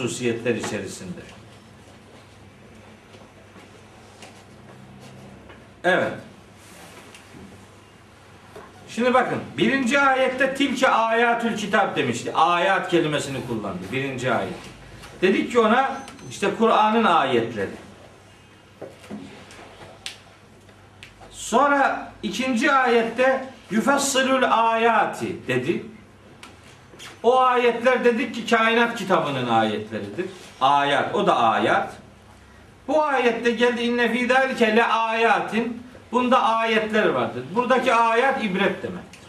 hususiyetler içerisinde. Evet. Şimdi bakın birinci ayette tilke ayatül kitap demişti. Ayat kelimesini kullandı. Birinci ayet. Dedik ki ona işte Kur'an'ın ayetleri. Sonra ikinci ayette yüfessilül ayati dedi. O ayetler dedik ki kainat kitabının ayetleridir. Ayat, o da ayat. Bu ayette geldi inne fî zâlike le ayatin. Bunda ayetler vardır. Buradaki ayet ibret demektir.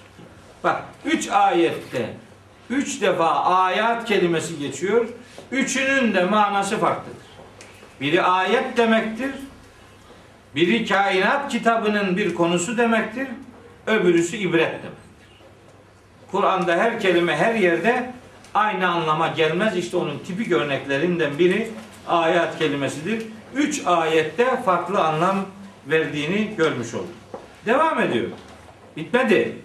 Bak üç ayette üç defa ayat kelimesi geçiyor. Üçünün de manası farklıdır. Biri ayet demektir. Biri kainat kitabının bir konusu demektir. Öbürüsü ibret demektir. Kur'an'da her kelime her yerde aynı anlama gelmez. İşte onun tipik örneklerinden biri ayet kelimesidir. Üç ayette farklı anlam verdiğini görmüş olduk. Devam ediyor. Bitmedi.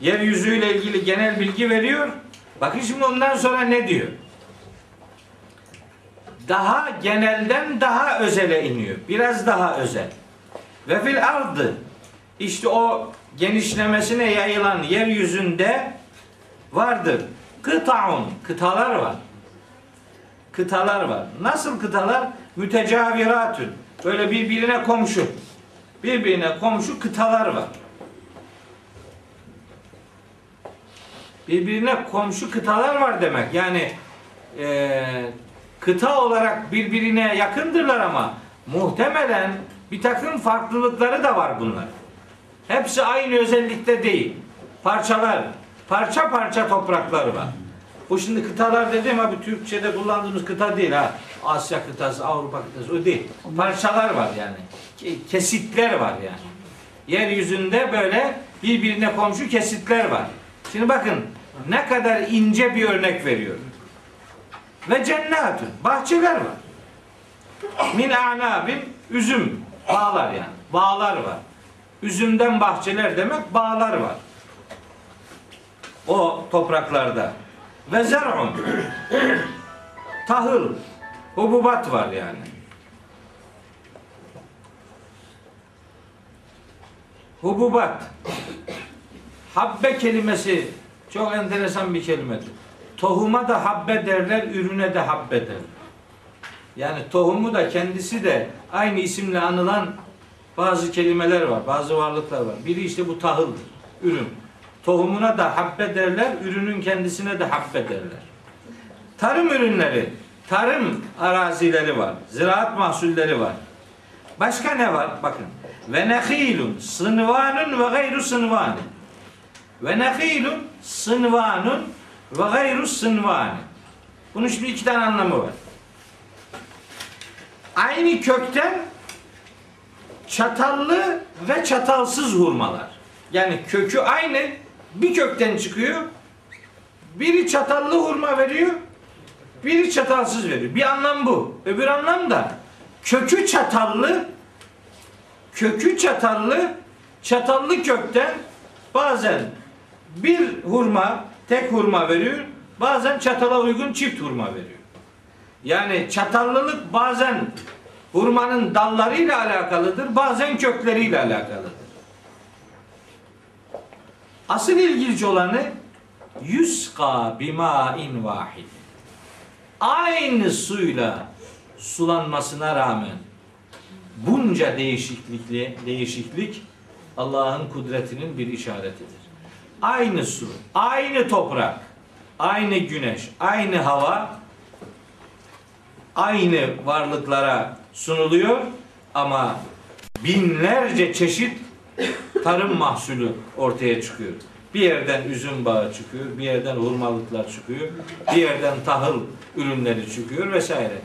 Yeryüzüyle ilgili genel bilgi veriyor. Bakın şimdi ondan sonra ne diyor? Daha genelden daha özele iniyor. Biraz daha özel. Ve fil ardı işte o genişlemesine yayılan yeryüzünde vardır. Kıtaun, kıtalar var. Kıtalar var. Nasıl kıtalar? Mütecaviratün. Böyle birbirine komşu. Birbirine komşu kıtalar var. Birbirine komşu kıtalar var demek. Yani eee kıta olarak birbirine yakındırlar ama muhtemelen bir takım farklılıkları da var bunlar. Hepsi aynı özellikte değil. Parçalar, parça parça toprakları var. Bu şimdi kıtalar dediğim abi Türkçe'de kullandığımız kıta değil ha. Asya kıtası, Avrupa kıtası o değil. Parçalar var yani. Ke- Kesitler var yani. Yeryüzünde böyle birbirine komşu kesitler var. Şimdi bakın ne kadar ince bir örnek veriyor. Ve cennetün, bahçeler var. Min anabin, üzüm, bağlar yani. Bağlar var. Üzümden bahçeler demek bağlar var. O topraklarda. Ve zer'un, tahıl, hububat var yani. Hububat. Habbe kelimesi çok enteresan bir kelimedir. Tohuma da habbe derler, ürüne de habbe derler. Yani tohumu da kendisi de aynı isimle anılan bazı kelimeler var, bazı varlıklar var. Biri işte bu tahıldır, ürün. Tohumuna da habbe derler, ürünün kendisine de habbe derler. Tarım ürünleri, tarım arazileri var, ziraat mahsulleri var. Başka ne var? Bakın. Ve nehilun sınvanun ve gayru sınvanin. Ve nehilun sınvanun ve gayru sınvanin. Bunun şimdi iki tane anlamı var. Aynı kökten çatallı ve çatalsız hurmalar. Yani kökü aynı bir kökten çıkıyor. Biri çatallı hurma veriyor, biri çatalsız veriyor. Bir anlam bu. Öbür anlam da kökü çatallı kökü çatallı çatallı kökten bazen bir hurma tek hurma veriyor. Bazen çatala uygun çift hurma veriyor. Yani çatallılık bazen hurmanın dallarıyla alakalıdır, bazen kökleriyle alakalıdır. Asıl ilginç olanı yüska bima'in vahid. Aynı suyla sulanmasına rağmen bunca değişiklikli değişiklik Allah'ın kudretinin bir işaretidir. Aynı su, aynı toprak, aynı güneş, aynı hava aynı varlıklara sunuluyor ama binlerce çeşit tarım mahsulü ortaya çıkıyor. Bir yerden üzüm bağı çıkıyor, bir yerden hurmalıklar çıkıyor, bir yerden tahıl ürünleri çıkıyor vesaire.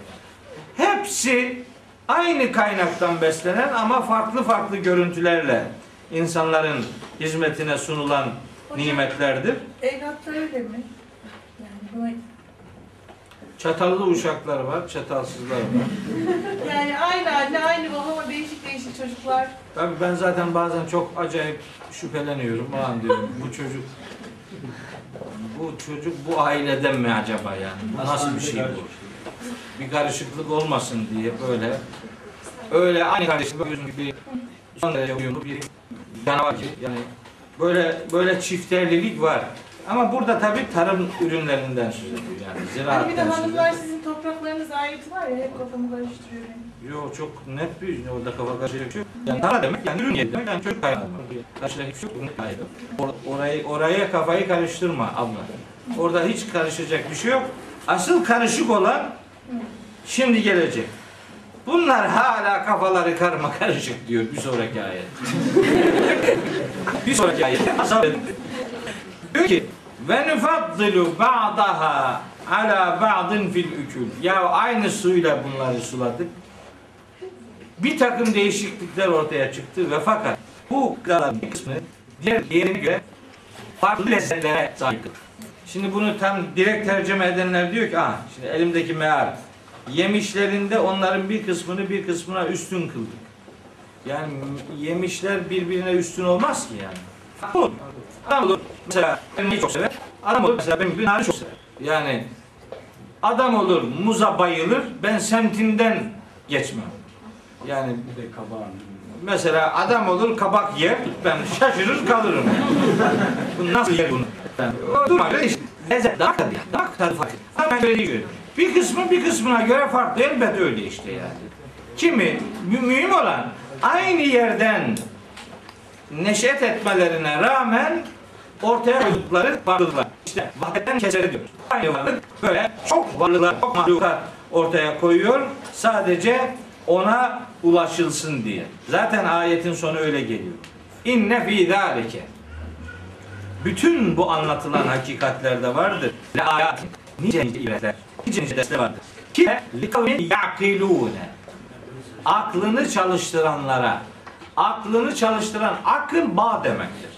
Hepsi aynı kaynaktan beslenen ama farklı farklı görüntülerle insanların hizmetine sunulan nimetlerdir. Evlatlar öyle mi? Yani, bu- Çatallı uşaklar var, çatalsızlar var. yani aynı anne, aynı baba ama değişik değişik çocuklar. Tabii ben zaten bazen çok acayip şüpheleniyorum. Ulan diyorum bu çocuk bu çocuk bu aileden mi acaba yani? Nasıl bir şey bu? bir karışıklık olmasın diye böyle öyle aynı kardeşim gibi son derece uyumlu bir canavar gibi. Yani böyle böyle çifterlilik var. Ama burada tabii tarım ürünlerinden söz ediyor yani Hani bir de hanımlar sizin topraklarınız ayeti var ya hep kafamı karıştırıyor benim. Yo çok net bir orada kafa karışacak bir şey yok. Yani tarla demek yani ürün yeri demek yani çocuk kaynağı. Karşıda hiçbir şey yok. Ürün. Or- orayı, oraya kafayı karıştırma abla. Orada hiç karışacak bir şey yok. Asıl karışık olan şimdi gelecek. Bunlar hala kafaları karma karışık diyor bir sonraki ayet. bir sonraki ayet. Diyor ki ve nufaddilu ba'daha ala ba'din fil ükül. Ya aynı suyla bunları suladık. Bir takım değişiklikler ortaya çıktı ve fakat bu gıdaların bir kısmı diğer diğerine göre farklı lezzetlere sahiptir. Şimdi bunu tam direkt tercüme edenler diyor ki, ah şimdi elimdeki meal yemişlerinde onların bir kısmını bir kısmına üstün kıldık. Yani yemişler birbirine üstün olmaz ki yani. Olur. Adam olur mesela elmayı çok sever. Adam olur mesela benim gibi nane çok sever. Yani adam olur muza bayılır. Ben semtinden geçmem. Yani Bir de kabağın. mesela adam olur kabak yer. Ben şaşırır kalırım. bu nasıl yer bunu? Ben, o duruma göre işte. Lezzet, damak tadı. yani, Damak tadı farklı. Ama göre değil göre. Bir kısmı bir kısmına göre farklı. Elbette öyle işte yani. Kimi mü- mühim olan aynı yerden neşet etmelerine rağmen ortaya koydukları varlıklar. İşte vahdetten keseri diyoruz. Aynı varlık böyle çok varlıklar, çok mahlukat ortaya koyuyor. Sadece ona ulaşılsın diye. Zaten ayetin sonu öyle geliyor. İnne fî zâlike. Bütün bu anlatılan hakikatlerde vardır. Le ayatin. Nice nice ibretler. Nice nice dersler vardır. Ki li kavmin ya'kilûne aklını çalıştıranlara aklını çalıştıran akıl bağ demektir.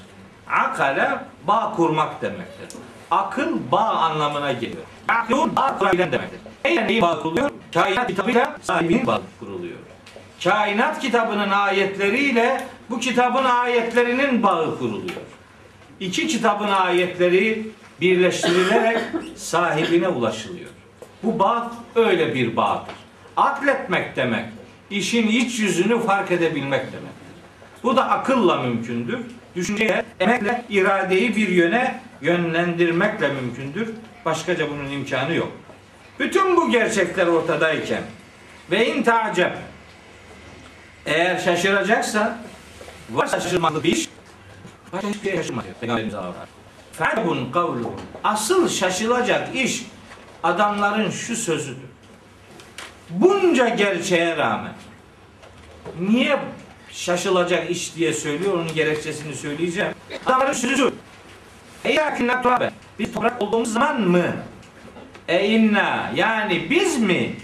Akale bağ kurmak demektir. Akıl bağ anlamına geliyor. Akıl bağ kurabilen demektir. Neyle neyi bağ kuruluyor? Kainat kitabıyla sahibinin bağ kuruluyor. Kainat kitabının ayetleriyle bu kitabın ayetlerinin bağı kuruluyor. İki kitabın ayetleri birleştirilerek sahibine ulaşılıyor. Bu bağ öyle bir bağdır. Akletmek demek, işin iç yüzünü fark edebilmek demektir. Bu da akılla mümkündür. Düşünceyle, emekle, iradeyi bir yöne yönlendirmekle mümkündür. Başkaca bunun imkanı yok. Bütün bu gerçekler ortadayken ve in tacep eğer şaşıracaksa varsa şaşırmalı bir iş başka hiçbir şey şaşırma diyor Peygamberimiz avrar. Fa'bun kavluhum. Asıl şaşılacak iş adamların şu sözüdür. Bunca gerçeğe rağmen niye şaşılacak iş diye söylüyor onun gerekçesini söyleyeceğim. Adamların sözü Eyyakinna turabe. Biz toprak olduğumuz zaman mı? E inna yani biz mi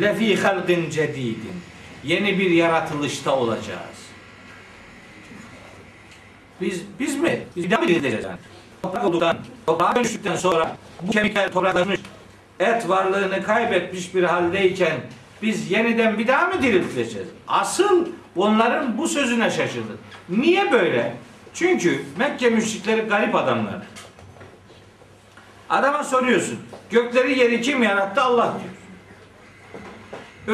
lefi halgin cedidin yeni bir yaratılışta olacağız. Biz biz mi? Biz mı dirileceğiz yani? Toprak olduktan, toprağa dönüştükten sonra bu kemikler topraklaşmış, et varlığını kaybetmiş bir haldeyken biz yeniden bir daha mı diriltileceğiz? Asıl onların bu sözüne şaşırdık. Niye böyle? Çünkü Mekke müşrikleri garip adamlar. Adama soruyorsun. Gökleri yeri kim yarattı? Allah diyor.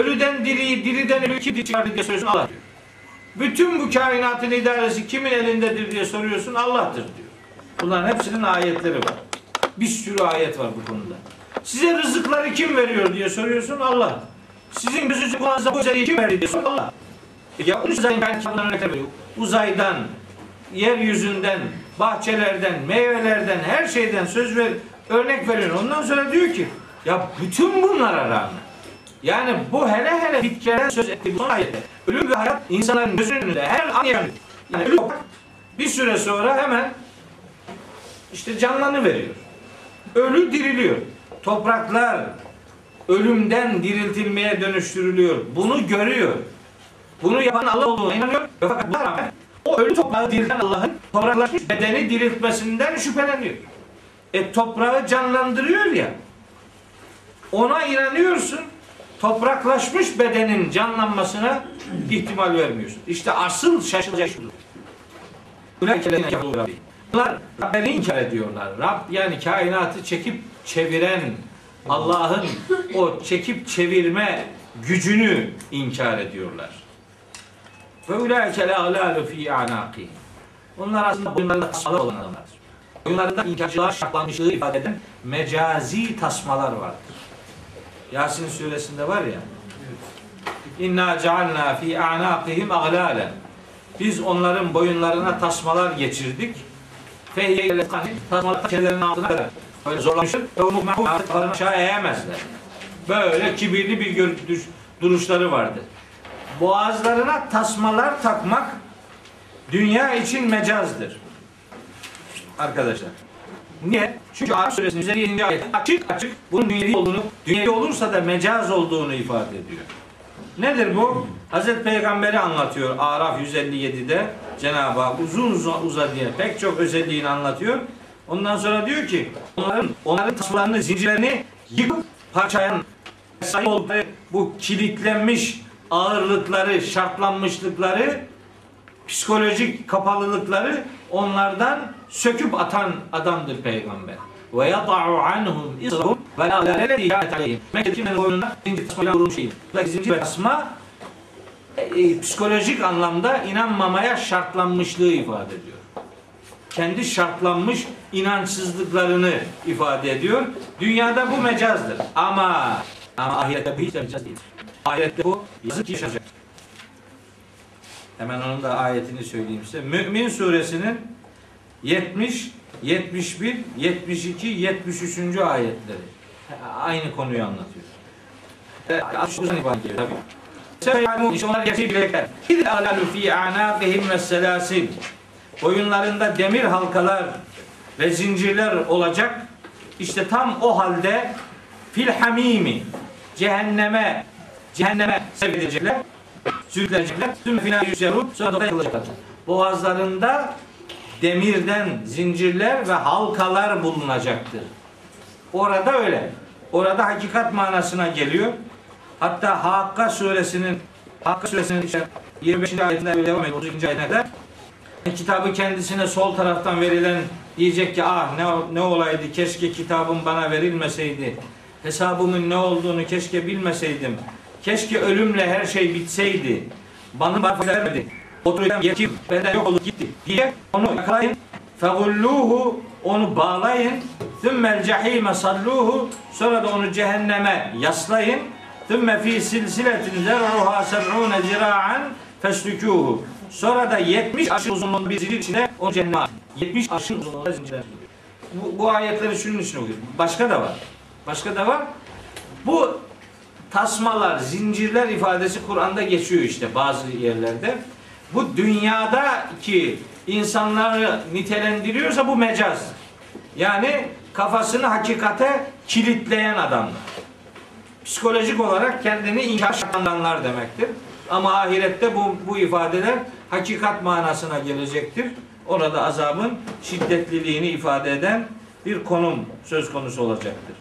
Ölüden diriyi, diriden ölüyü kim çıkardı diye soruyorsun. Allah diyor. Bütün bu kainatın idaresi kimin elindedir diye soruyorsun. Allah'tır diyor. Bunların hepsinin ayetleri var. Bir sürü ayet var bu konuda. Size rızıkları kim veriyor diye soruyorsun. Allah. Sizin gözünüzü kulağınıza bu kim verdi diye soruyorsun. Allah. Ya zaten kainatlardan örnekler veriyor. Uzaydan, yeryüzünden, bahçelerden, meyvelerden, her şeyden söz ver, örnek veriyor. Ondan sonra diyor ki, ya bütün bunlara rağmen, yani bu hele hele bitkilerden söz ettiği bu son ayette, ölüm ve hayat insanların gözünün önünde her an yaşanıyor. Yani ölüm bir süre sonra hemen işte canlanı veriyor. Ölü diriliyor. Topraklar ölümden diriltilmeye dönüştürülüyor. Bunu görüyor. Bunu yapan Allah olduğuna inanıyor. Ve fakat buna rağmen o ölü toprağı dirilten Allah'ın topraklaşmış bedeni diriltmesinden şüpheleniyor. E toprağı canlandırıyor ya. Ona inanıyorsun. Topraklaşmış bedenin canlanmasına ihtimal vermiyorsun. İşte asıl şaşılacak şudur. Bunlar Rablerini inkar ediyorlar. Rab yani kainatı çekip çeviren, Allah'ın o çekip çevirme gücünü inkar ediyorlar. Ve ulaike la alalu fi anaqihim. Onlar aslında boyunlarında tasmalar olan adamlardır. Boyunlarında inkarcılığa şartlanmışlığı ifade eden mecazi tasmalar vardır. Yasin suresinde var ya. İnna cealna fi a'naqihim aglalen. Biz onların boyunlarına tasmalar geçirdik. Fehye tasmalar kendilerinin altına kadar. Böyle zorlamışlar. Ve onu mahum artık aşağı eğemezler. Böyle kibirli bir gör- düş- duruşları vardı. Boğazlarına tasmalar takmak dünya için mecazdır. Arkadaşlar. Niye? Çünkü Arap suresinin 157. ayet açık açık bunun dünyevi olduğunu, dünyevi olursa da mecaz olduğunu ifade ediyor. Nedir bu? Hazreti Peygamber'i anlatıyor Araf 157'de Cenab-ı Hak uzun uzadıya pek çok özelliğini anlatıyor. Ondan sonra diyor ki onların onların tasmalarını, zincirlerini yıkıp parçalayan sahip oldukları bu kilitlenmiş ağırlıkları, şartlanmışlıkları, psikolojik kapalılıkları onlardan söküp atan adamdır peygamber. Ve yada'u anhum israhum ve la kânet aleyhim. Mekke'nin boynunda zincir tasmayla vurulmuş. Buradaki zincir tasma e, e, psikolojik anlamda inanmamaya şartlanmışlığı ifade ediyor. Kendi şartlanmış inançsızlıklarını ifade ediyor. Dünyada bu mecazdır. Ama ama ahirette bu hiç mecaz değil. Ahirette bu yazık ki yaşanacak. Hemen onun da ayetini söyleyeyim size. Mümin suresinin 70, 71, 72, 73. ayetleri. Aynı konuyu anlatıyor. Evet, uzun ifade ediyor tabii. İşte onlar gerçeği bilecekler. İz alalu fi anâfihim ve selasil. Boyunlarında demir halkalar ve zincirler olacak. İşte tam o halde fil hamimi cehenneme cehenneme sevk edilecekler. Sürüklenecekler. Tüm final yüzerun sonra da yakılacaklar. Boğazlarında demirden zincirler ve halkalar bulunacaktır. Orada öyle. Orada hakikat manasına geliyor. Hatta Hakka suresinin Hakka suresinin işte 25. ayetinde böyle devam ediyor. 32. ayetine kadar kitabı kendisine sol taraftan verilen diyecek ki ah ne, ne olaydı keşke kitabım bana verilmeseydi. Hesabımın ne olduğunu keşke bilmeseydim. Keşke ölümle her şey bitseydi. Bana bana vermedi. Oturuyorum yetim benden yok olup gitti diye onu yakalayın. Fegulluhu onu bağlayın. Thümmel cehime salluhu sonra da onu cehenneme yaslayın. Thümme fi silsiletin zerruha seb'une zira'an feslükûhu. Sonra da 70 aşın uzunluğunda bir zincir içinde o cehenneme at. 70 aşın uzunluğunda zincirler. Bu, bu ayetleri şunun için okuyorum. Başka da var. Başka da var. Bu tasmalar, zincirler ifadesi Kur'an'da geçiyor işte bazı yerlerde. Bu dünyadaki insanları nitelendiriyorsa bu mecaz. Yani kafasını hakikate kilitleyen adamlar. Psikolojik olarak kendini inkar şartlananlar demektir. Ama ahirette bu, bu ifadeler hakikat manasına gelecektir. Orada azabın şiddetliliğini ifade eden bir konum söz konusu olacaktır.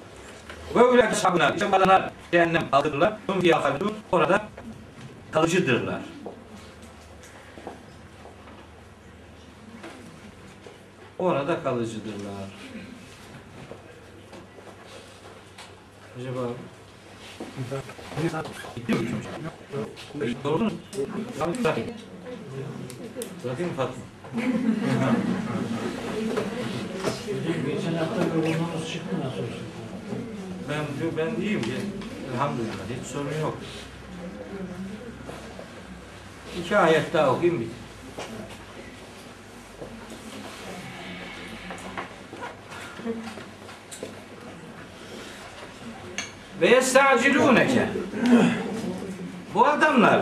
Ve öyle sabına işte cehennem kaldırırlar. Orada kalıcıdırlar. Orada kalıcıdırlar. Acaba Gitti mi? Doğru mu? Bırakayım. Bırakayım Fatma? Geçen hafta yorulmamız çıktı nasıl olsun? Ben ben iyiyim ya. Elhamdülillah hiç sorun yok. İki ayet daha okuyayım bir. Ve yestacilûneke. Bu adamlar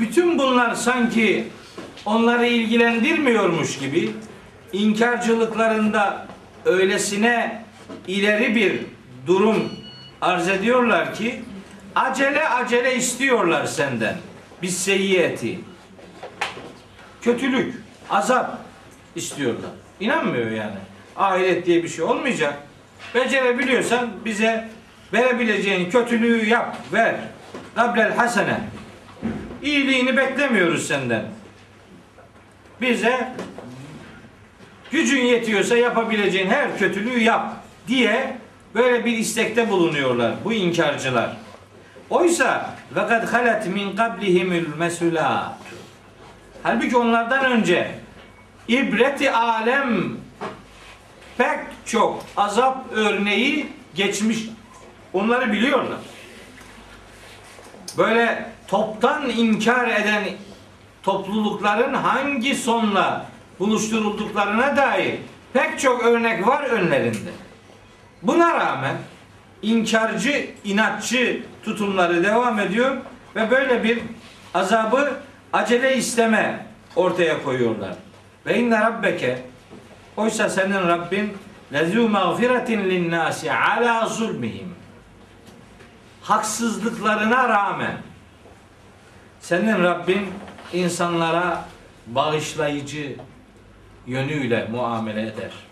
bütün bunlar sanki onları ilgilendirmiyormuş gibi inkarcılıklarında öylesine ileri bir durum arz ediyorlar ki acele acele istiyorlar senden. Biz seyyiyeti. Kötülük, azap istiyorlar. İnanmıyor yani. Ahiret diye bir şey olmayacak. Becerebiliyorsan bize verebileceğin kötülüğü yap, ver. Gablel hasene. İyiliğini beklemiyoruz senden. Bize gücün yetiyorsa yapabileceğin her kötülüğü yap diye Böyle bir istekte bulunuyorlar bu inkarcılar. Oysa kad halet min qablihimul mesulat. Halbuki onlardan önce ibreti alem pek çok azap örneği geçmiş. Onları biliyorlar. Böyle toptan inkar eden toplulukların hangi sonla buluşturulduklarına dair pek çok örnek var önlerinde. Buna rağmen inkarcı, inatçı tutumları devam ediyor ve böyle bir azabı acele isteme ortaya koyuyorlar. Ve inne rabbeke oysa senin Rabbin lezû mağfiretin linnâsi ala zulmihim haksızlıklarına rağmen senin Rabbin insanlara bağışlayıcı yönüyle muamele eder.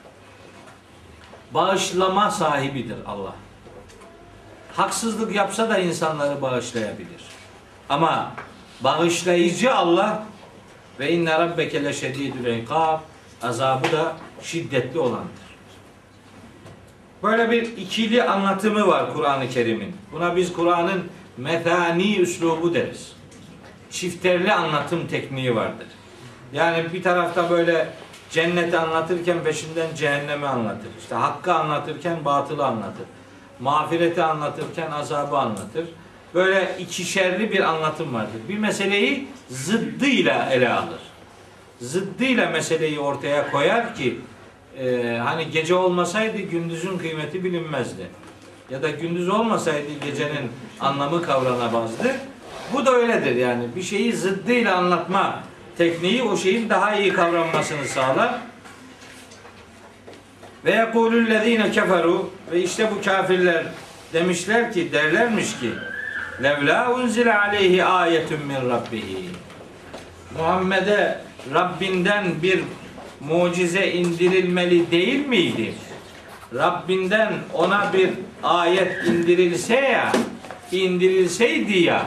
Bağışlama sahibidir Allah. Haksızlık yapsa da insanları bağışlayabilir. Ama bağışlayıcı Allah ve inne rabbeke leşedidül ikab azabı da şiddetli olandır. Böyle bir ikili anlatımı var Kur'an-ı Kerim'in. Buna biz Kur'an'ın methani üslubu deriz. Çifterli anlatım tekniği vardır. Yani bir tarafta böyle cenneti anlatırken peşinden cehennemi anlatır. İşte hakkı anlatırken batılı anlatır. Mağfireti anlatırken azabı anlatır. Böyle ikişerli bir anlatım vardır. Bir meseleyi zıddıyla ele alır. Zıddıyla meseleyi ortaya koyar ki e, hani gece olmasaydı gündüzün kıymeti bilinmezdi. Ya da gündüz olmasaydı gecenin anlamı kavranamazdı. Bu da öyledir yani. Bir şeyi zıddıyla anlatma tekniği o şeyin daha iyi kavranmasını sağlar. Ve yekulüllezine keferu ve işte bu kafirler demişler ki derlermiş ki levla unzile aleyhi ayetun min rabbihi Muhammed'e Rabbinden bir mucize indirilmeli değil miydi? Rabbinden ona bir ayet indirilse ya, indirilseydi ya,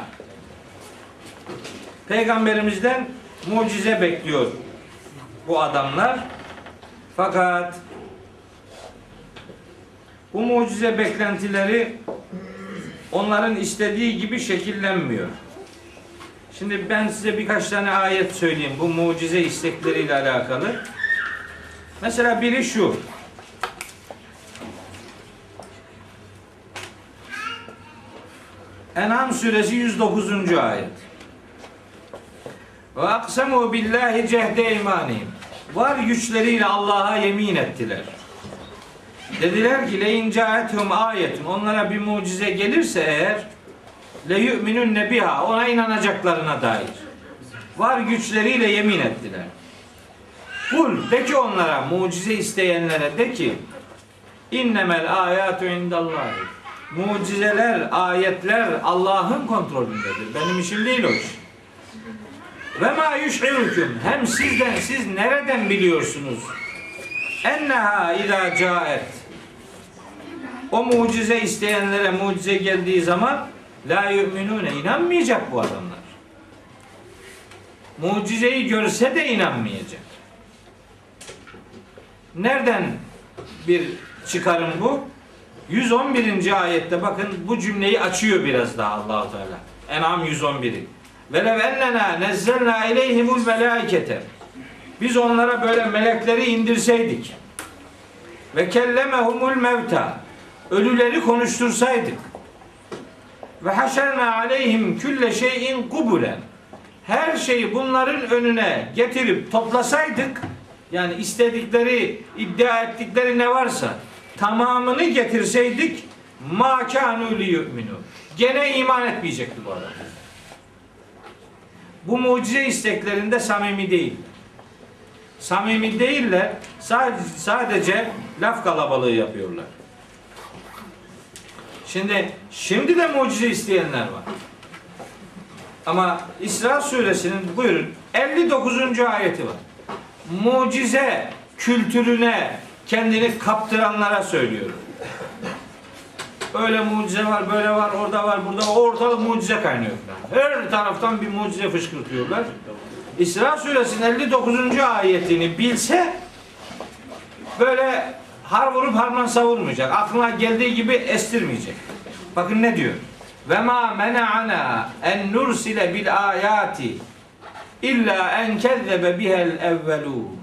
Peygamberimizden mucize bekliyor bu adamlar. Fakat bu mucize beklentileri onların istediği gibi şekillenmiyor. Şimdi ben size birkaç tane ayet söyleyeyim bu mucize istekleriyle alakalı. Mesela biri şu. En'am suresi 109. ayet. Ve aksemu billahi cehde imanihim. Var güçleriyle Allah'a yemin ettiler. Dediler ki le incaethum ayetun. Onlara bir mucize gelirse eğer le yu'minun biha. Ona inanacaklarına dair. Var güçleriyle yemin ettiler. Kul de ki onlara mucize isteyenlere de ki innemel ayatu indallahi. Mucizeler, ayetler Allah'ın kontrolündedir. Benim işim değil o iş. Ve ma yuş'irukum. Hem sizden siz nereden biliyorsunuz? Enneha ila caet. O mucize isteyenlere mucize geldiği zaman la yu'minune inanmayacak bu adamlar. Mucizeyi görse de inanmayacak. Nereden bir çıkarım bu? 111. ayette bakın bu cümleyi açıyor biraz daha Allahu Teala. En'am 111'i. Ve lev ennena nezzelna ileyhimul melaikete. Biz onlara böyle melekleri indirseydik. Ve kellemehumul mevta. Ölüleri konuştursaydık. Ve haşerna aleyhim külle şeyin kubulen. Her şeyi bunların önüne getirip toplasaydık yani istedikleri, iddia ettikleri ne varsa tamamını getirseydik ma kanu. Gene iman etmeyecekti bu adam. Bu mucize isteklerinde samimi değil. Samimi değiller. Sadece, sadece laf kalabalığı yapıyorlar. Şimdi şimdi de mucize isteyenler var. Ama İsra suresinin buyurun 59. ayeti var. Mucize kültürüne kendini kaptıranlara söylüyorum. Öyle mucize var, böyle var, orada var, burada. Ortalık mucize kaynıyor. Her taraftan bir mucize fışkırtıyorlar. İsra suresinin 59. ayetini bilse böyle har vurup harman savurmayacak. Aklına geldiği gibi estirmeyecek. Bakın ne diyor? Ve ma mena'ana en nursile bil ayati illa en kezzebe bihel evvelun.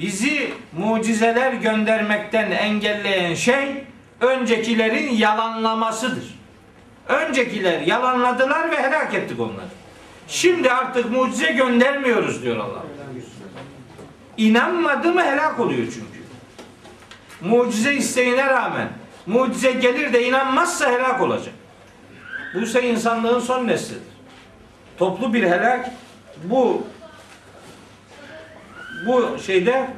Bizi mucizeler göndermekten engelleyen şey öncekilerin yalanlamasıdır. Öncekiler yalanladılar ve helak ettik onları. Şimdi artık mucize göndermiyoruz diyor Allah. İnanmadı mı helak oluyor çünkü. Mucize isteğine rağmen mucize gelir de inanmazsa helak olacak. Bu ise insanlığın son neslidir. Toplu bir helak bu bu şeyde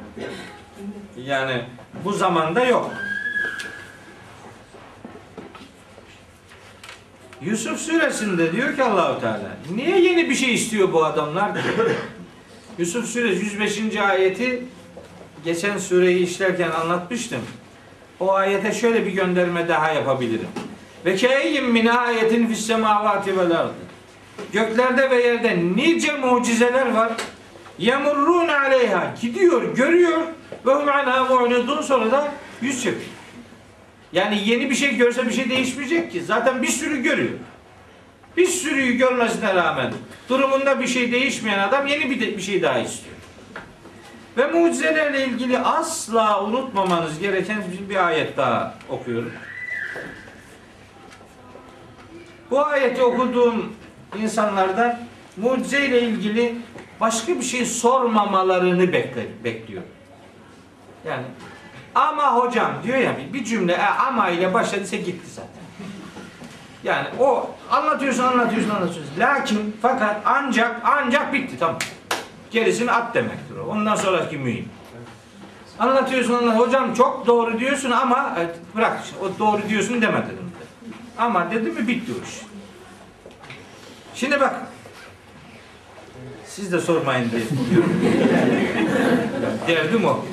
yani bu zamanda yok. Yusuf suresinde diyor ki Allahu Teala niye yeni bir şey istiyor bu adamlar. Yusuf suresi 105. ayeti geçen sureyi işlerken anlatmıştım. O ayete şöyle bir gönderme daha yapabilirim. Ve keyyin min ayetin fis semavati vel ardı. Göklerde ve yerde nice mucizeler var. Yemurrun aleyha gidiyor, görüyor ve hum anha mu'ridun sonra da yüz çeviriyor. Yani yeni bir şey görse bir şey değişmeyecek ki. Zaten bir sürü görüyor. Bir sürüyü görmesine rağmen durumunda bir şey değişmeyen adam yeni bir, de- bir şey daha istiyor. Ve mucizelerle ilgili asla unutmamanız gereken bir ayet daha okuyorum. Bu ayeti okuduğum insanlardan mucizeyle ilgili başka bir şey sormamalarını bekler, bekliyorum. Yani ama hocam diyor ya bir- cümle e, ama ile başladıysa gitti zaten. Yani o anlatıyorsun anlatıyorsun anlatıyorsun. Lakin fakat ancak ancak bitti tamam. Gerisini at demektir o. Ondan sonraki mühim. Anlatıyorsun anlat. Hocam çok doğru diyorsun ama evet, bırak o doğru diyorsun demedin. Ama dedi mi bitti o iş. Şimdi bak siz de sormayın diye. Derdim o.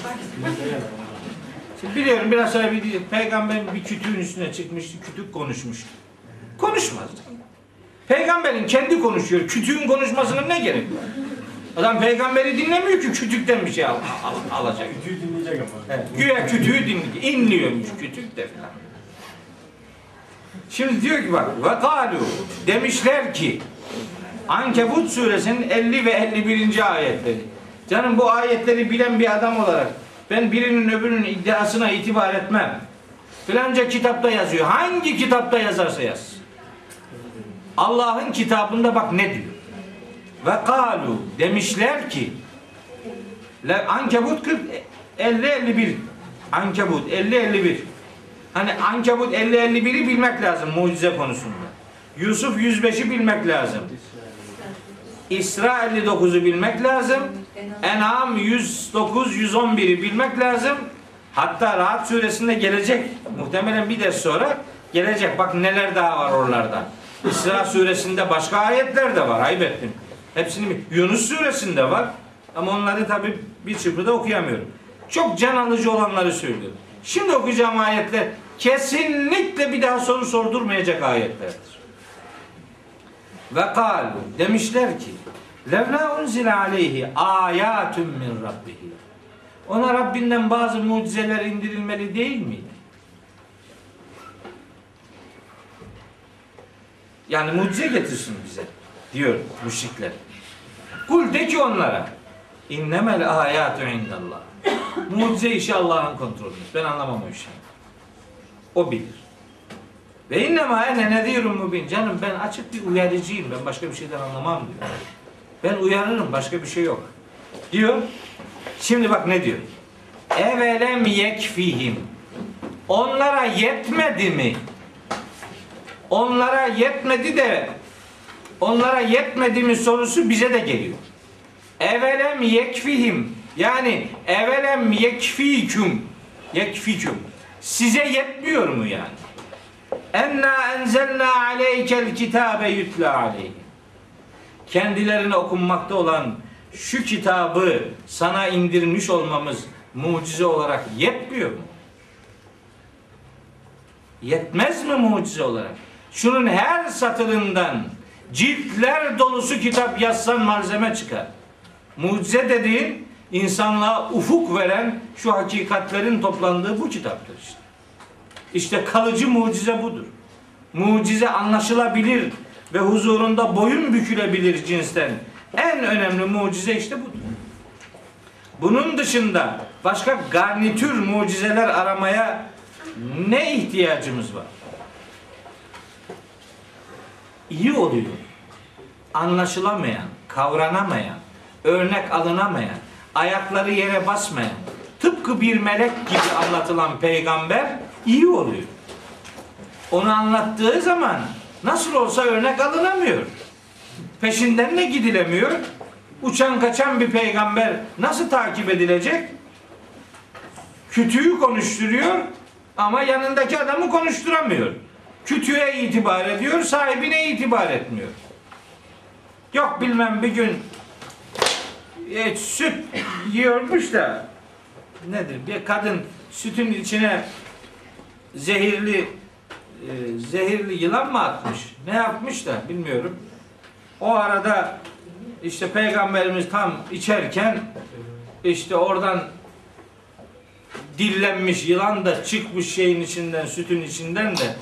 Şimdi biliyorum biraz sonra bir peygamber bir kütüğün üstüne çıkmıştı, kütük konuşmuştu. Konuşmaz. Peygamberin kendi konuşuyor. Kütüğün konuşmasına ne gerek var? Adam peygamberi dinlemiyor ki kütükten bir şey al, al- alacak. Kütüğü dinleyecek ama. Evet, güya kütüğü dinliyor. İnliyormuş kütük de falan. Şimdi diyor ki bak ve kalu demişler ki Ankebut suresinin 50 ve 51. ayetleri. Canım bu ayetleri bilen bir adam olarak ben birinin öbürünün iddiasına itibar etmem. Filanca kitapta yazıyor. Hangi kitapta yazarsa yaz. Allah'ın kitabında bak ne diyor. Ve kalu demişler ki Ankebut 40 50 51 Ankebut 50 51 Hani Ankebut 50 51'i bilmek lazım mucize konusunda. Yusuf 105'i bilmek lazım. İsra 59'u bilmek lazım. En'am 109 111'i bilmek lazım. Hatta Rahat suresinde gelecek. Muhtemelen bir ders sonra gelecek. Bak neler daha var oralarda. İsra suresinde başka ayetler de var. Ayıp ettim. Hepsini? Yunus suresinde var. Ama onları tabi bir çırpıda okuyamıyorum. Çok can alıcı olanları söylüyorum. Şimdi okuyacağım ayetler kesinlikle bir daha soru sordurmayacak ayetlerdir. Ve kalu demişler ki levla unzile aleyhi ayatun min rabbihi ona Rabbinden bazı mucizeler indirilmeli değil miydi? Yani mucize getirsin bize diyor müşrikler. Kul de ki onlara innemel ayatu indallah. Mucize işi Allah'ın kontrolünde. Ben anlamam o işi. O bilir. Ve innema ene nezirun mubin. Canım ben açık bir uyarıcıyım. Ben başka bir şeyden anlamam diyor. Ben uyarırım. Başka bir şey yok. Diyor. Şimdi bak ne diyor. Evelem yekfihim. Onlara yetmedi mi? Onlara yetmedi de onlara yetmedi mi sorusu bize de geliyor. Evelem yekfihim. Yani evelem yekfiküm. Yekfiküm. Size yetmiyor mu yani? Enna enzelna aleykel kitabe yutla aleyhi. Kendilerine okunmakta olan şu kitabı sana indirmiş olmamız mucize olarak yetmiyor mu? Yetmez mi mucize olarak? Şunun her satırından ciltler dolusu kitap yazsan malzeme çıkar. Mucize dediğin insanlığa ufuk veren şu hakikatlerin toplandığı bu kitaptır işte. İşte kalıcı mucize budur. Mucize anlaşılabilir ve huzurunda boyun bükülebilir cinsten. En önemli mucize işte budur. Bunun dışında başka garnitür mucizeler aramaya ne ihtiyacımız var? İyi oluyor. Anlaşılamayan, kavranamayan, örnek alınamayan, ayakları yere basmayan, tıpkı bir melek gibi anlatılan peygamber iyi oluyor. Onu anlattığı zaman nasıl olsa örnek alınamıyor. Peşinden de gidilemiyor. Uçan kaçan bir peygamber nasıl takip edilecek? Kütüğü konuşturuyor ama yanındaki adamı konuşturamıyor. Kütüğe itibar ediyor, sahibine itibar etmiyor. Yok bilmem bir gün e, süt yiyormuş da nedir? Bir kadın sütün içine zehirli e, zehirli yılan mı atmış? Ne yapmış da bilmiyorum. O arada işte peygamberimiz tam içerken işte oradan dillenmiş yılan da çıkmış şeyin içinden sütün içinden de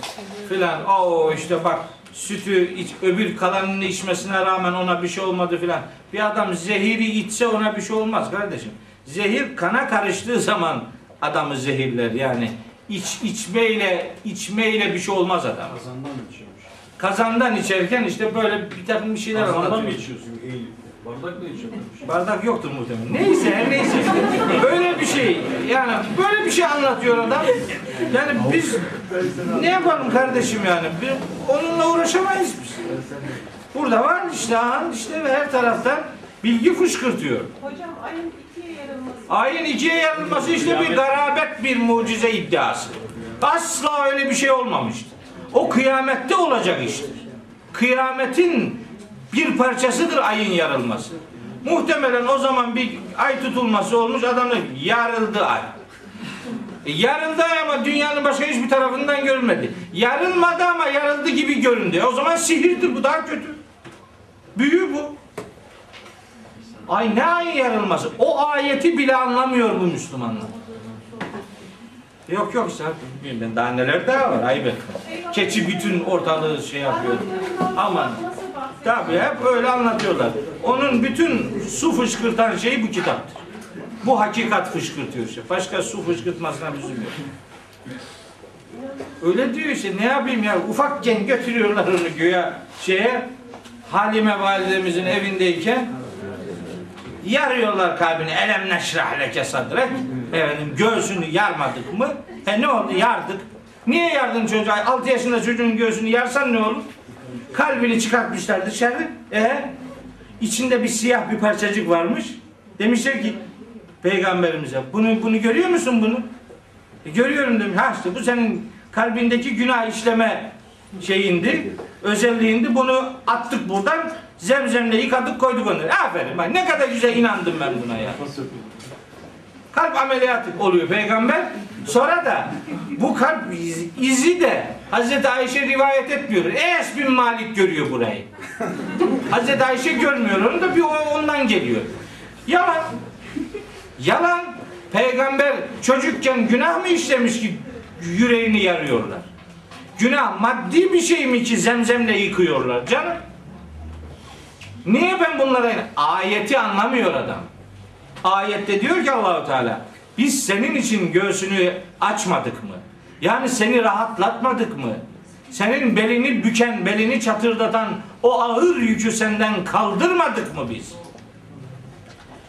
filan o işte bak sütü iç, öbür kalanını içmesine rağmen ona bir şey olmadı filan. Bir adam zehiri içse ona bir şey olmaz kardeşim. Zehir kana karıştığı zaman adamı zehirler yani. İç içmeyle içmeyle bir şey olmaz adam. Kazandan mı içiyormuş? Kazandan içerken işte böyle bir takım bir şeyler Kazandan mı anlatıyor. içiyorsun? Eğilip. Bardakla içiyormuş. Bardak yoktur muhtemelen. Neyse her neyse. Böyle bir şey. Yani böyle bir şey anlatıyor adam. Yani biz ne yapalım kardeşim yani? Bir, onunla uğraşamayız biz. Burada var işte han işte ve her taraftan bilgi fışkırtıyor. Hocam ayın. Ayın ikiye yarılması işte bir garabet bir mucize iddiası. Asla öyle bir şey olmamıştır. O kıyamette olacak iştir. Kıyametin bir parçasıdır ayın yarılması. Muhtemelen o zaman bir ay tutulması olmuş adam da yarıldı ay. E, yarıldı ama dünyanın başka hiçbir tarafından görülmedi. Yarılmadı ama yarıldı gibi göründü. O zaman sihirdir bu daha kötü. Büyü bu. Ay ne ayın yarılması? O ayeti bile anlamıyor bu Müslümanlar. Yok yok işte bilmem daha neler daha var ayıp. Keçi bütün ortalığı şey yapıyor. Aman. Tabii hep öyle anlatıyorlar. Onun bütün su fışkırtan şeyi bu kitaptır. Bu hakikat fışkırtıyor işte. Başka su fışkırtmasına lüzum yok. Öyle diyor işte ne yapayım ya ufakken götürüyorlar onu göğe şeye Halime validemizin evindeyken yarıyorlar kalbini. Elem neşrah leke sadrek efendim göğsünü yarmadık mı? E ne oldu? Yardık. Niye yardın çocuğa? 6 yaşında çocuğun göğsünü yarsan ne olur? Kalbini çıkartmışlar dışarı. E içinde bir siyah bir parçacık varmış. Demişler ki peygamberimize bunu bunu görüyor musun bunu? E, görüyorum demiş. Ha işte bu senin kalbindeki günah işleme şeyindi özelliğindi bunu attık buradan zemzemle yıkadık koyduk onu aferin bak ne kadar güzel inandım ben buna ya kalp ameliyatı oluyor peygamber. Sonra da bu kalp iz- izi de Hazreti Ayşe rivayet etmiyor. Enes bin Malik görüyor burayı. Hazreti Ayşe görmüyor onu da bir ondan geliyor. Yalan. Yalan. Peygamber çocukken günah mı işlemiş ki yüreğini yarıyorlar? Günah maddi bir şey mi ki zemzemle yıkıyorlar canım? Niye ben bunlara ayeti anlamıyor adam? Ayette diyor ki Allahu Teala biz senin için göğsünü açmadık mı? Yani seni rahatlatmadık mı? Senin belini büken, belini çatırdatan o ağır yükü senden kaldırmadık mı biz?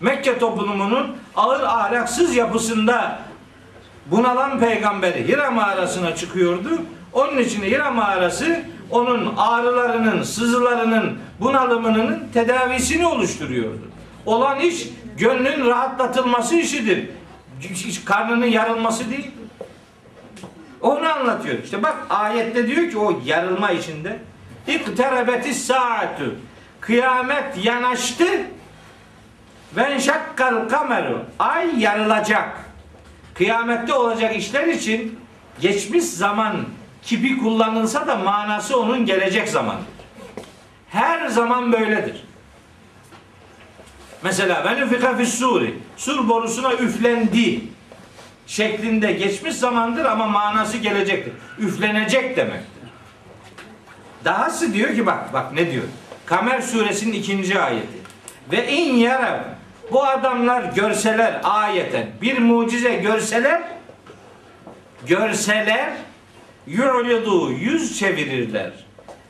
Mekke toplumunun ağır ahlaksız yapısında bunalan peygamberi Hira mağarasına çıkıyordu. Onun için Hira mağarası onun ağrılarının, sızılarının, bunalımının tedavisini oluşturuyordu. Olan iş gönlün rahatlatılması işidir. Hiç Karnının yarılması değil. Onu anlatıyor. İşte bak ayette diyor ki o yarılma içinde İkterebetis saatü Kıyamet yanaştı ve şakkal kameru Ay yarılacak. Kıyamette olacak işler için geçmiş zaman kipi kullanılsa da manası onun gelecek zaman. Her zaman böyledir. Mesela benim fikafis suri. Sur borusuna üflendi şeklinde geçmiş zamandır ama manası gelecektir. Üflenecek demektir. Dahası diyor ki bak bak ne diyor? Kamer suresinin ikinci ayeti. Ve in yarav bu adamlar görseler ayeten bir mucize görseler görseler yu'lidu yüz çevirirler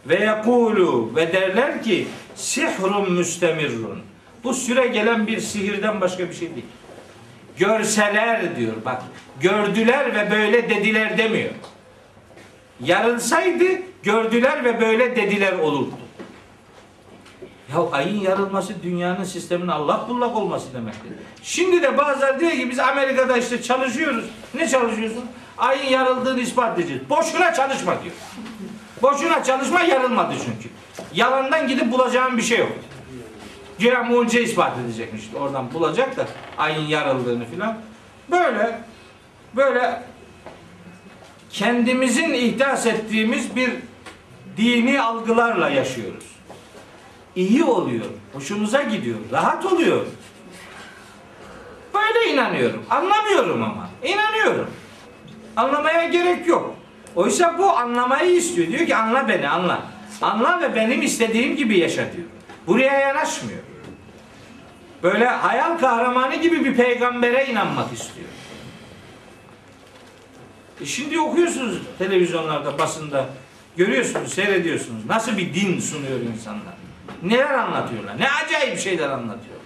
ve yakulu ve derler ki sihrun müstemirrun bu süre gelen bir sihirden başka bir şey değil. Görseler diyor bak gördüler ve böyle dediler demiyor. Yarılsaydı gördüler ve böyle dediler olurdu. Ya ayın yarılması dünyanın sistemin Allah bullak olması demektir. Şimdi de bazıları diyor ki biz Amerika'da işte çalışıyoruz. Ne çalışıyorsun? Ayın yarıldığını ispat edeceğiz. Boşuna çalışma diyor. Boşuna çalışma yarılmadı çünkü. Yalandan gidip bulacağın bir şey yok. Güya mucize ispat edecekmiş. Oradan bulacak da ayın yarıldığını filan. Böyle böyle kendimizin ihdas ettiğimiz bir dini algılarla yaşıyoruz. İyi oluyor, hoşumuza gidiyor, rahat oluyor. Böyle inanıyorum. Anlamıyorum ama. İnanıyorum. Anlamaya gerek yok. Oysa bu anlamayı istiyor. Diyor ki anla beni anla. Anla ve benim istediğim gibi yaşa diyor. Buraya yanaşmıyor. Böyle hayal kahramanı gibi bir peygambere inanmak istiyor. E şimdi okuyorsunuz televizyonlarda, basında. Görüyorsunuz, seyrediyorsunuz. Nasıl bir din sunuyor insanlar. Neler anlatıyorlar. Ne acayip şeyler anlatıyorlar.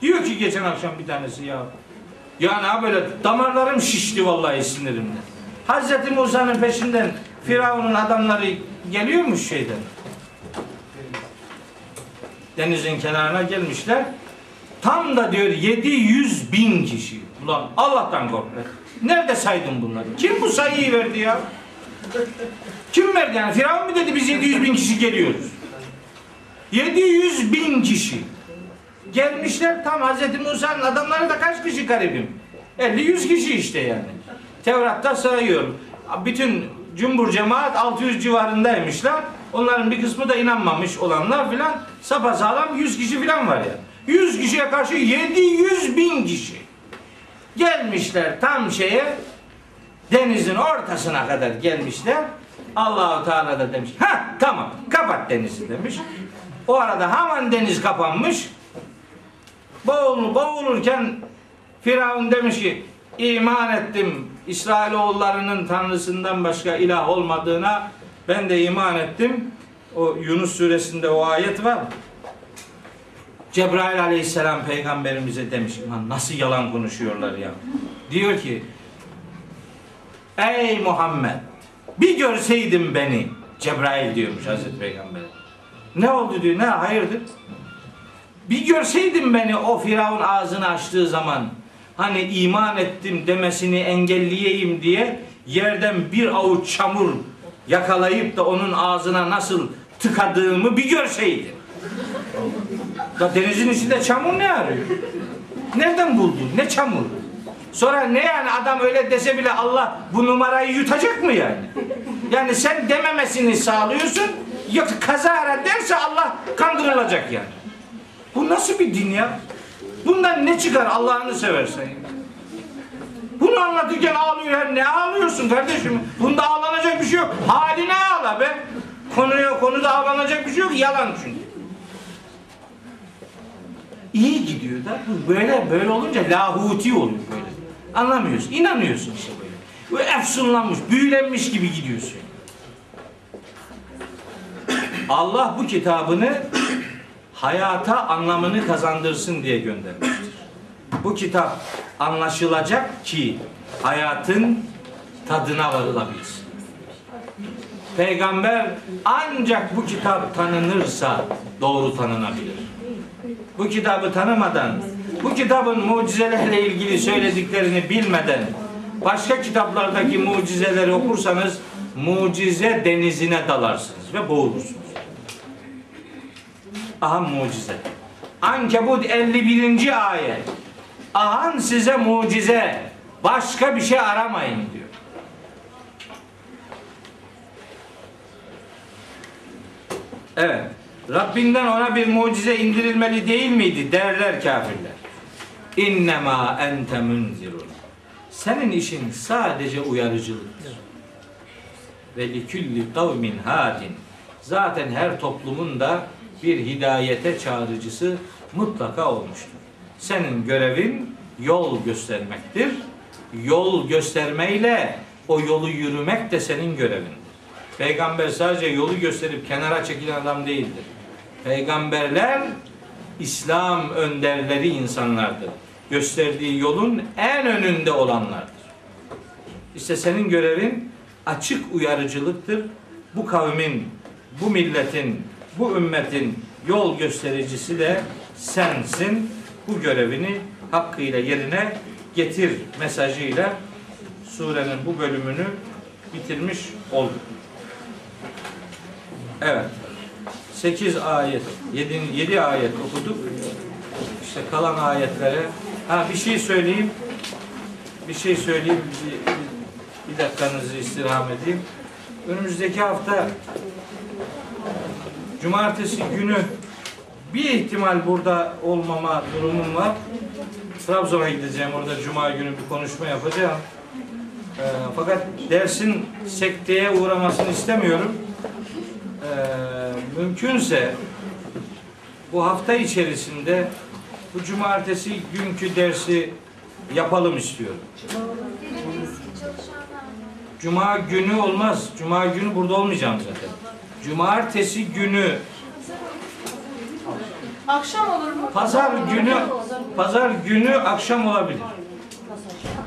Diyor ki geçen akşam bir tanesi ya. Ya ne böyle damarlarım şişti vallahi sinirimden. Hazreti Musa'nın peşinden Firavun'un adamları geliyormuş şeyden. Denizin kenarına gelmişler. Tam da diyor 700 bin kişi. Ulan Allah'tan kork be. Nerede saydın bunları? Kim bu sayıyı verdi ya? Kim verdi yani? Firavun mu dedi biz 700 bin kişi geliyoruz? 700 bin kişi. Gelmişler tam Hazreti Musa'nın adamları da kaç kişi garibim? 50-100 kişi işte yani. Tevrat'ta sayıyor. Bütün cümbur cemaat 600 civarındaymışlar. Onların bir kısmı da inanmamış olanlar filan sapasağlam 100 kişi filan var ya. 100 kişiye karşı 700 bin kişi. Gelmişler tam şeye denizin ortasına kadar gelmişler. Allahu Teala da demiş. Ha tamam kapat denizi demiş. O arada hemen deniz kapanmış. Boğul, boğulurken Firavun demiş ki iman ettim İsrailoğullarının tanrısından başka ilah olmadığına ben de iman ettim. O Yunus suresinde o ayet var. Cebrail aleyhisselam peygamberimize demiş lan nasıl yalan konuşuyorlar ya. Diyor ki Ey Muhammed bir görseydin beni Cebrail diyormuş Hazreti Peygamber. Ne oldu diyor ne hayırdır? Bir görseydin beni o Firavun ağzını açtığı zaman hani iman ettim demesini engelleyeyim diye yerden bir avuç çamur yakalayıp da onun ağzına nasıl tıkadığımı bir görseydin. Da denizin içinde çamur ne arıyor? Nereden buldun? Ne çamur? Sonra ne yani adam öyle dese bile Allah bu numarayı yutacak mı yani? Yani sen dememesini sağlıyorsun yok kazara derse Allah kandırılacak yani. Bu nasıl bir din ya? Bundan ne çıkar Allah'ını seversen ya? Bunu anlatırken ağlıyor. Ne ağlıyorsun kardeşim? Bunda ağlanacak bir şey yok. Haline ağla be. Konuya konuda ağlanacak bir şey yok. Yalan çünkü. İyi gidiyor da böyle böyle olunca lahuti oluyor böyle. Anlamıyorsun. inanıyorsun işte böyle. Böyle efsunlanmış, büyülenmiş gibi gidiyorsun. Allah bu kitabını hayata anlamını kazandırsın diye göndermiştir. Bu kitap anlaşılacak ki hayatın tadına varılabilsin. Peygamber ancak bu kitap tanınırsa doğru tanınabilir. Bu kitabı tanımadan, bu kitabın mucizelerle ilgili söylediklerini bilmeden başka kitaplardaki mucizeleri okursanız mucize denizine dalarsınız ve boğulursunuz. Aha mucize. Ankebut 51. ayet. Ahan size mucize. Başka bir şey aramayın diyor. Evet. Rabbinden ona bir mucize indirilmeli değil miydi derler kafirler. İnnemâ ente munzirun. Senin işin sadece uyarıcılıktır. Ve likülli kavmin hadin. Zaten her toplumun da bir hidayete çağrıcısı mutlaka olmuştur. Senin görevin yol göstermektir. Yol göstermeyle o yolu yürümek de senin görevindir. Peygamber sadece yolu gösterip kenara çekilen adam değildir. Peygamberler İslam önderleri insanlardır. Gösterdiği yolun en önünde olanlardır. İşte senin görevin açık uyarıcılıktır. Bu kavmin, bu milletin, bu ümmetin yol göstericisi de sensin. Bu görevini hakkıyla yerine getir mesajıyla surenin bu bölümünü bitirmiş olduk. Evet. 8 ayet, 7, 7 ayet okuduk. İşte kalan ayetlere ha bir şey söyleyeyim. Bir şey söyleyeyim. Bir, bir dakikanızı istirham edeyim. Önümüzdeki hafta cumartesi günü bir ihtimal burada olmama durumum var. Trabzon'a gideceğim. Orada cuma günü bir konuşma yapacağım. Ee, fakat dersin sekteye uğramasını istemiyorum. Ee, mümkünse bu hafta içerisinde bu cumartesi günkü dersi yapalım istiyorum. Cuma günü olmaz. Cuma günü burada olmayacağım zaten. Cumartesi günü, Akşam olur mu? pazar günü, pazar günü akşam olabilir.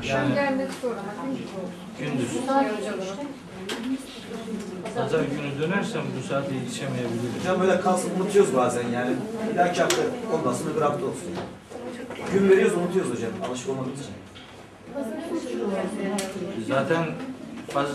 Gelmek ama Gündüz. Pazar günü dönersem bu saate yetişemeyebilirim. Hocam böyle kalsın unutuyoruz bazen yani. Bir dahaki hafta olmasın öbür hafta olsun. Gün veriyoruz unutuyoruz hocam. Alışık olmadığımız için. Zaten faz,